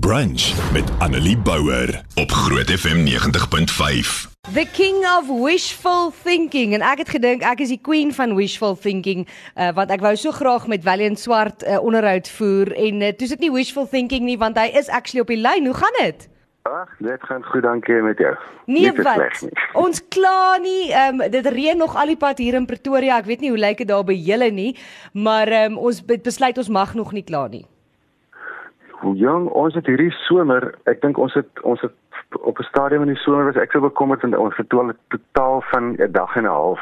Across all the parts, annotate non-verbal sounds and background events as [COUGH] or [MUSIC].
Brunch met Annelie Bouwer op Groot FM 90.5. The king of wishful thinking en ek het gedink ek is die queen van wishful thinking uh, want ek wou so graag met Valiant Swart uh, onderhoud voer en uh, toe sit nie wishful thinking nie want hy is actually op die lyn. Hoe gaan dit? Ag, dit gaan goed, dankie met jou. Nee wat? [LAUGHS] Ons kla nie. Ehm um, dit reën nog al die pad hier in Pretoria. Ek weet nie hoe lyk dit daar by julle nie, maar ehm um, ons besluit ons mag nog nie kla nie. Jong ons het hierdie somer, ek dink ons het ons het op 'n stadium in die somer was ek so bekommerd en ons het totaal van 'n dag en 'n half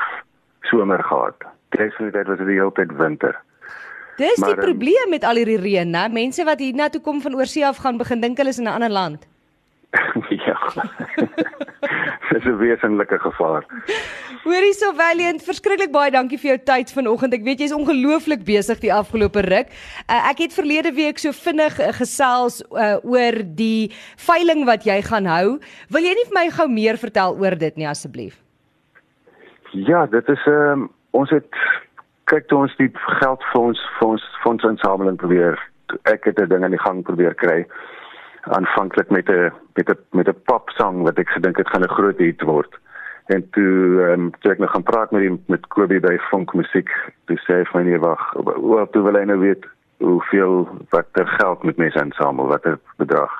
somer gehad. Definitief dit was die hele tyd winter. Dis maar, die ehm, probleem met al hierdie reën, né? Mense wat hier na toe kom van oorsee af gaan begin dink hulle is in 'n ander land. [LAUGHS] ja. [LAUGHS] [LAUGHS] Dis 'n wesenlike gevaar. Hoorie so Valiant, verskriklik baie dankie vir jou tyd vanoggend. Ek weet jy's ongelooflik besig die afgelope ruk. Uh, ek het verlede week so vinnig uh, gesels uh, oor die veiling wat jy gaan hou. Wil jy nie vir my gou meer vertel oor dit nie asseblief? Ja, dit is ehm um, ons het kyk toe ons die geld vir ons vir ons fondsinsameling probeer. Ek het 'n ding aan die gang probeer kry aanvanklik met 'n met 'n met 'n pop song wat ek gedink het gaan 'n groot hit word. En toe ehm um, toe ek nog gaan praat met die met Kobie by Funk Musiek, toe sê hy vir my nee wag, oor toe wil hy nou weet hoeveel watter geld met mense insamel, watter bedrag.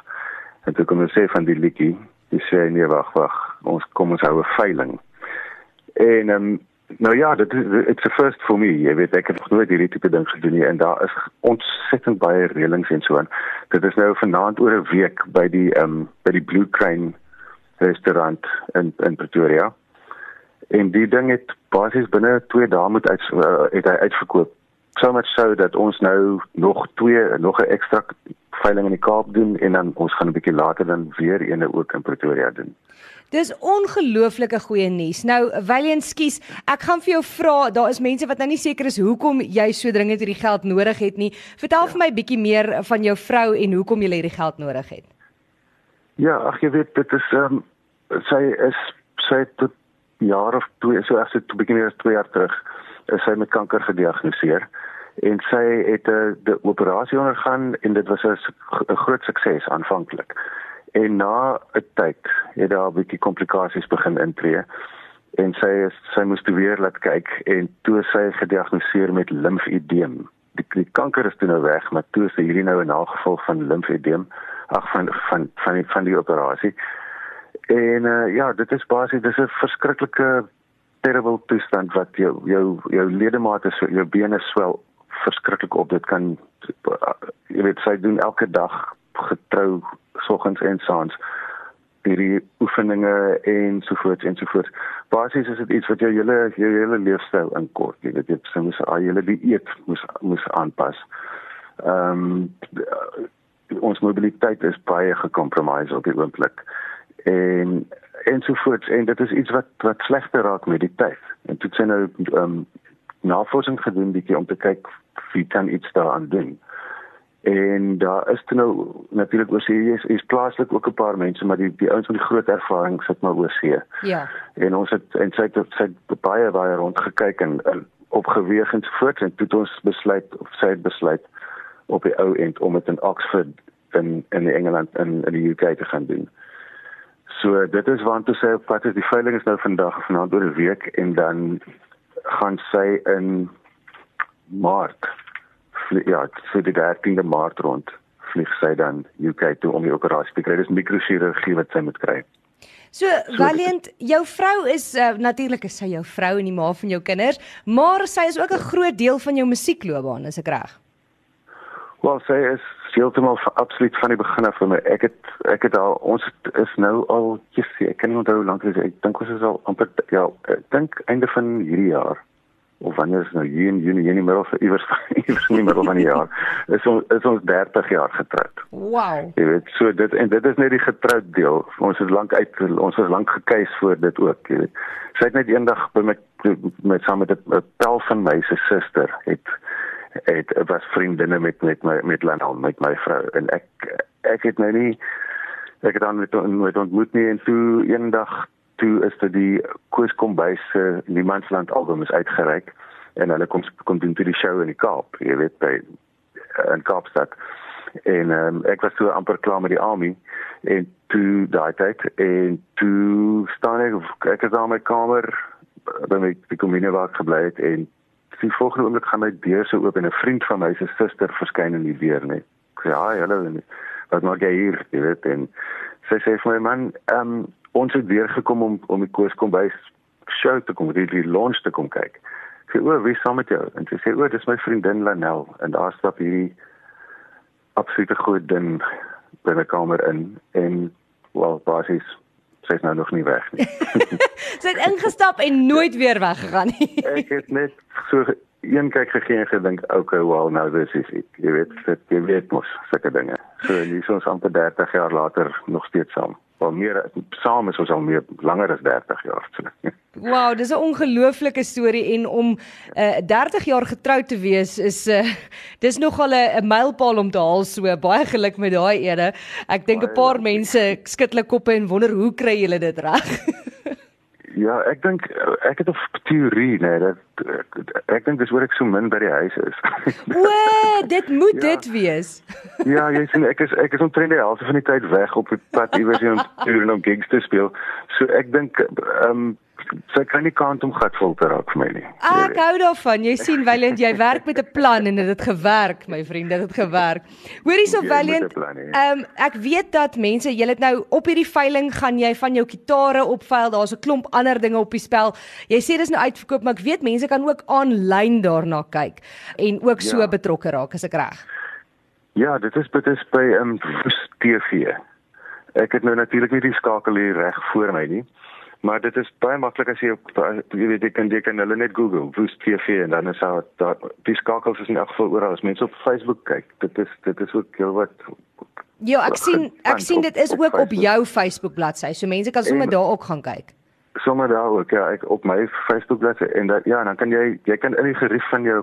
En toe kom hy sê van die liedjie, hy sê nee wag wag, ons kom ons hou 'n veiling. En ehm um, Nou ja, dit it's a first for me. Jy weet ek het nog nooit hierdie tipe ding gedoen nie en daar is ontsettend baie reëlings en so aan. Dit is nou vanaand oor 'n week by die ehm um, by die Blue Crane restaurant in in Pretoria. En die ding het basies binne 2 dae moet uit uh, het hy uitverkoop. So much so dat ons nou nog twee nog 'n ekstra veiling in die Kaap doen en dan ons gaan 'n bietjie later dan weer eene ook in Pretoria doen. Dis ongelooflike goeie nuus. Nou, Valiant skies, ek gaan vir jou vra, daar is mense wat nou nie seker is hoekom jy so dringend hierdie geld nodig het nie. Vertel ja. vir my bietjie meer van jou vrou en hoekom jy hierdie geld nodig het. Ja, ag jy weet, dit is ehm um, sy is sy tot jaar of twee, so as dit begin hier 2 jaar terug, is sy met kanker gediagnoseer en sy het 'n uh, die operasie ondergaan en dit was 'n groot sukses aanvanklik. En na 'n tyd het daar 'n bietjie komplikasies begin intree en sy is sy moes weer laat kyk en toe sy gediagnoseer met limfedeem. Die, die kanker is toe nou weg, maar toe is hierdie nou 'n nagevolg van limfedeem ag van van van die, van die operasie. En uh, ja, dit is basies dis 'n verskriklike terrible toestand wat jou jou jou ledemate so jou bene swel verskriklik op. Dit kan jy weet sy doen elke dag getrou soggens en saans hierdie oefeninge en so voort en so voort. Basies is dit iets wat jou hele jou hele leefstyl inkort. Jy weet jy moet al jou dieet moet moet aanpas. Ehm um, ons mobiliteit is baie gekompromise op die oomblik. En en so voort en dit is iets wat wat slegter raak met die tyd. En toe sien nou ehm um, navorsing gedoen bietjie om te kyk wie kan iets daaraan doen en daar is toe nou natuurlik oor see is, is plaaslik ook 'n paar mense maar die die ouens met die groot ervaring sit maar oor see. Ja. En ons het en sy het sy het baie baie rond gekyk en, en opgeweeg en voort en toe het ons besluit of sy het besluit op die ou end om dit in Oxford in in Engeland in in die UK te gaan doen. So dit is want toe sê wat is die veiling is nou vandag vanaand oor 'n week en dan gaan sy in Maart ja, vir die 13de Maart rond vlieg sy dan UK toe om die operasie te kry. Dis mikrochirurgie wat sy moet kry. So, so Valiant, jou vrou is uh, natuurlik is sy jou vrou en die ma van jou kinders, maar sy is ook 'n groot deel van jou musiekloopbaan, is ek reg? Wel, sy is heeltemal absoluut van die begin af vir my. Ek het ek het al ons is nou al, sê, ek kan nie onthou hoe lank dit is. Ek dink ons is al amper ja, ek dink einde van hierdie jaar of wanneer is nou Junie, Junie, Junie middel vir [LAUGHS] iewers iewers in die middel van die jaar. Is ons is ons 30 jaar getroud. Wow. Jy weet, so dit en dit is net die getroud deel. Ons is lank uit ons is lank gekeis voor dit ook, jy weet. Sy het net eendag by my met saam met 'n tel van my se suster het het was vriendinne met met my met Lanal met my vrou. En ek ek het nou nie ek het dan met, met ontmoet nie. En toe eendag toe is dit die Koos Kombuis se Niemandsland album is uitgereik. En hulle kom kom doen toe die show in die Kaap, jy weet by in Kaapstad. en um, ek was toe amper klaar met die army. En toe daai tyd en toe staan ek ek is aan my kamer by my die kommune waar ek gebly het. En die volgende oomblik gaan my deur so oop en 'n vriend van my se suster verskyn in die deur net. Ek sê, "Haai, hallo. Wat maak jy hier?" Jy weet en sy sê vir my man, ehm um, ons het weer gekom om om die koers kom by show te kom, die, die launch te kom kyk. Ek sê, "O, wie saam met jou?" En sy sê, "O, dis my vriendin Lanel." En daar stap hierdie absolute groot ding binne kamer in en wel basies sy's nou nog nie weg nie. [LAUGHS] sy het ingestap en nooit weer weggegaan nie. ek het net so een kyk gegee en gedink, okay, well nou dis is ek. Jy weet, dit jy weet mos sulke dinge. So hier is ons amper 30 jaar later nog steeds saam. Wel meer saam is ons al meer langer as 30 jaar. Wow, dis 'n ongelooflike storie en om uh, eh, 30 jaar getroud te wees is uh, dis nogal 'n mylpaal om te haal so baie geluk met daai ere. Ek dink 'n paar mense skud hulle koppe en wonder hoe kry julle dit reg? [LAUGHS] Ja, ek dink ek het 'n teorie, nee, dat ek, ek dink dis hoor ek so min by die huis is. o, dit moet ja. dit wees. [LAUGHS] ja, jy sien ek is ek is omtrent die helfte van die tyd weg op die pad iewers hier om toer om gigs te speel. So ek dink ehm um, sy kan nie kant om gat vol te raak vir my nie. Ek hou daarvan. Jy sien Valiant, jy werk met 'n plan en dit het gewerk, my vriend, dit het gewerk. Hoorie so Valiant. Ehm um, ek weet dat mense, jy het nou op hierdie veiling gaan jy van jou kitare opveil. Daar's 'n klomp ander dinge op die spel. Jy sê dis nou uitverkoop, maar ek weet mense kan ook aanlyn daarna kyk en ook so ja. betrokke raak, as ek reg. Ja, dit is dit is by ehm um, TV. Ek het nou natuurlik nie die skakel hier reg voor my nie. Maar dit is baie maklik as jy op jy weet jy kan jy kan hulle net Google Woos TV en dan is daar daar die skakels is in elk geval oral as mense op Facebook kyk. Dit is dit is ook heel wat Ja, ek sien ek sien dit is ook op jou Facebook bladsy. So mense kan sommer daar ook gaan kyk. Sommer daar ook ja, ek op my Facebook bladsy en dat ja, dan kan jy jy kan in die gerief van jou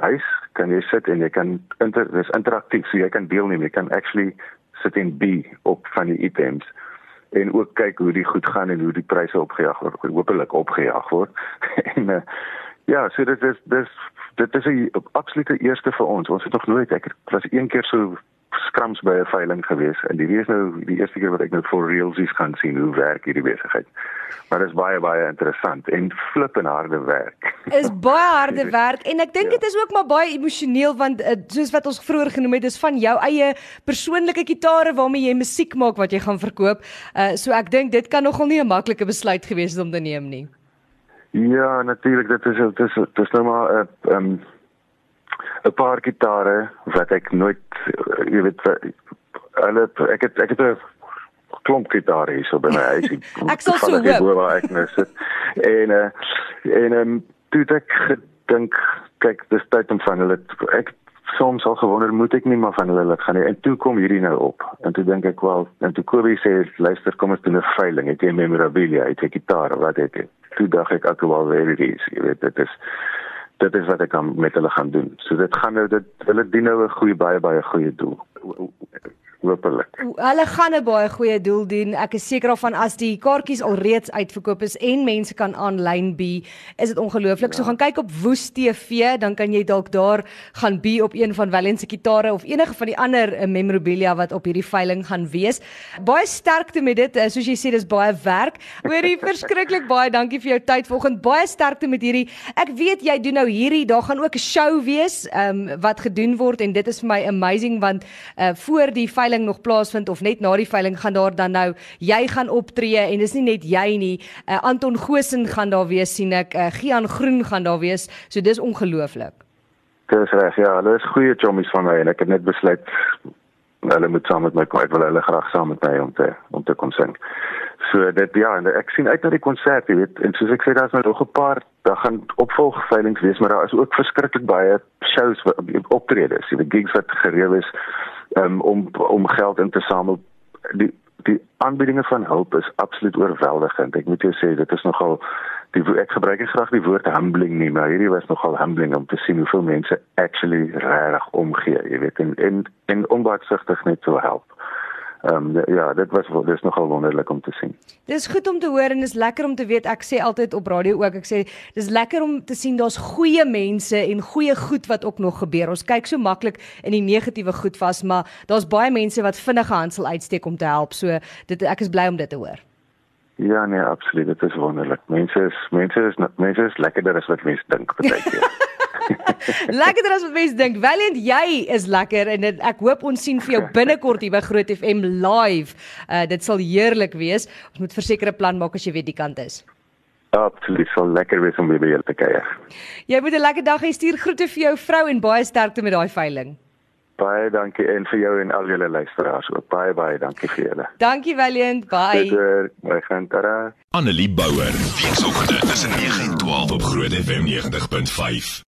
huis kan jy sit en jy kan inter dis interaktief, so jy kan deelneem, jy kan actually sit en be op van die items en ook kyk hoe die goed gaan en hoe die pryse opgejaag word, hopelik opgejaag word. [LAUGHS] en uh, ja, so dit is dis dit is 'n absolute eerste vir ons. Ons het nog nooit ek was een keer so skrams by 'n veiling gewees en dit is nou die eerste keer wat ek nou for realsies kan sien hoe werk hierdie besigheid. Maar dit is baie baie interessant en flippend harde werk. [LAUGHS] Is baie harde werk en ek dink dit ja. is ook maar baie emosioneel want uh, soos wat ons vroeër genoem het, dis van jou eie persoonlike gitare waarmee jy musiek maak wat jy gaan verkoop. Uh, so ek dink dit kan nogal nie 'n maklike besluit gewees het om te neem nie. Ja, natuurlik dit is dit is dit is nou maar 'n uh, um, 'n paar gitare wat ek nooit uh, jy weet hulle ek het ek het 'n klomp gitare hier so by my huis. [LAUGHS] ek sal so hoop. Ek nou sit. En uh, en um, toe ek dink kyk dis tyd om van hulle ek soms al gewonder moet ek nie maar van hulle laat gaan nie. En toe kom hierdie nou op. En toe dink ek wel en toe Kobie sê luister kom ons doen 'n veiling. Het jy memorabilia, het jy gitare, wat het jy? Toe dink ek ek wel weer dit is. Jy weet dit is dit is wat ek kan met hulle gaan doen. So dit gaan nou dit hulle dien nou 'n goeie baie baie goeie doel hopelik. Hulle gaan 'n baie goeie doel doen. Ek is seker daarvan as die kaartjies alreeds uitverkoop is en mense kan aanlyn be, is dit ongelooflik. Ja. So gaan kyk op Woes TV, dan kan jy dalk daar gaan be op een van Wellen se gitare of enige van die ander uh, memorabilia wat op hierdie veiling gaan wees. Baie sterkte met dit. Uh, soos jy sê, dis baie werk. Hoorie verskriklik baie dankie vir jou tyd vanoggend. Baie sterkte met hierdie. Ek weet jy doen nou hierdie, daar gaan ook 'n show wees, ehm um, wat gedoen word en dit is vir my amazing want uh voor die veiling veiling nog plaasvind of net na die veiling gaan daar dan nou jy gaan optree en dis nie net jy nie. Uh, Anton Gosen gaan daar wees sien ek. Uh, Gian Groen gaan daar wees. So dis ongelooflik. Dis reg. Ja, hulle is goeie chommies van my en ek het net besluit hulle moet saam met my kom. Ek wil hulle graag saam met my om te om te kom sing. So dit ja, en ek sien uit na die konsert, jy weet. En soos ek sê daar's nou nog 'n paar daar gaan opvolgveilings wees, maar daar is ook verskriklik baie shows optredes. Die gigs wat gereël is um, om om geld in te samel. Die die aanbiedinge van hulp is absoluut oorweldigend. Ek moet jou sê dit is nogal die ek gebruik graag die woord humbling nie, maar hierdie was nogal humbling om te sien hoeveel mense actually regtig omgee, jy weet, en en, en onbaatsigtig net so help. Ehm um, ja, dit was dis nogal wonderlik om te sien. Dis goed om te hoor en dis lekker om te weet. Ek sê altyd op radio ook, ek sê dis lekker om te sien daar's goeie mense en goeie goed wat ook nog gebeur. Ons kyk so maklik in die negatiewe goed vas, maar daar's baie mense wat vinnige handsel uitsteek om te help. So dit ek is bly om dit te hoor. Ja nee, absoluut. Dit is wonderlik. Mense is mense is mense is lekkerder as wat mense dink baie keer. [LAUGHS] [LAUGHS] lekkerder as wat mense dink. Valiant, jy is lekker en dit, ek hoop ons sien vir jou binnekort hier by Groot FM live. Uh dit sal heerlik wees. Ons moet verseker 'n plan maak as jy weet die kant is. Absoluut, sal lekker wees om weer by julle te kuier. Jy moet 'n lekker dag hê. Stuur groete vir jou vrou en baie sterkte met daai veiling. Baie dankie en vir jou en al julle luisteraars ook. Baie baie dankie vir julle. Dankie Valiant. Bye. Bye gaan tara. Annelie Bouwer. Weekoggend tussen 9 en 12 op Groot FM 90.5.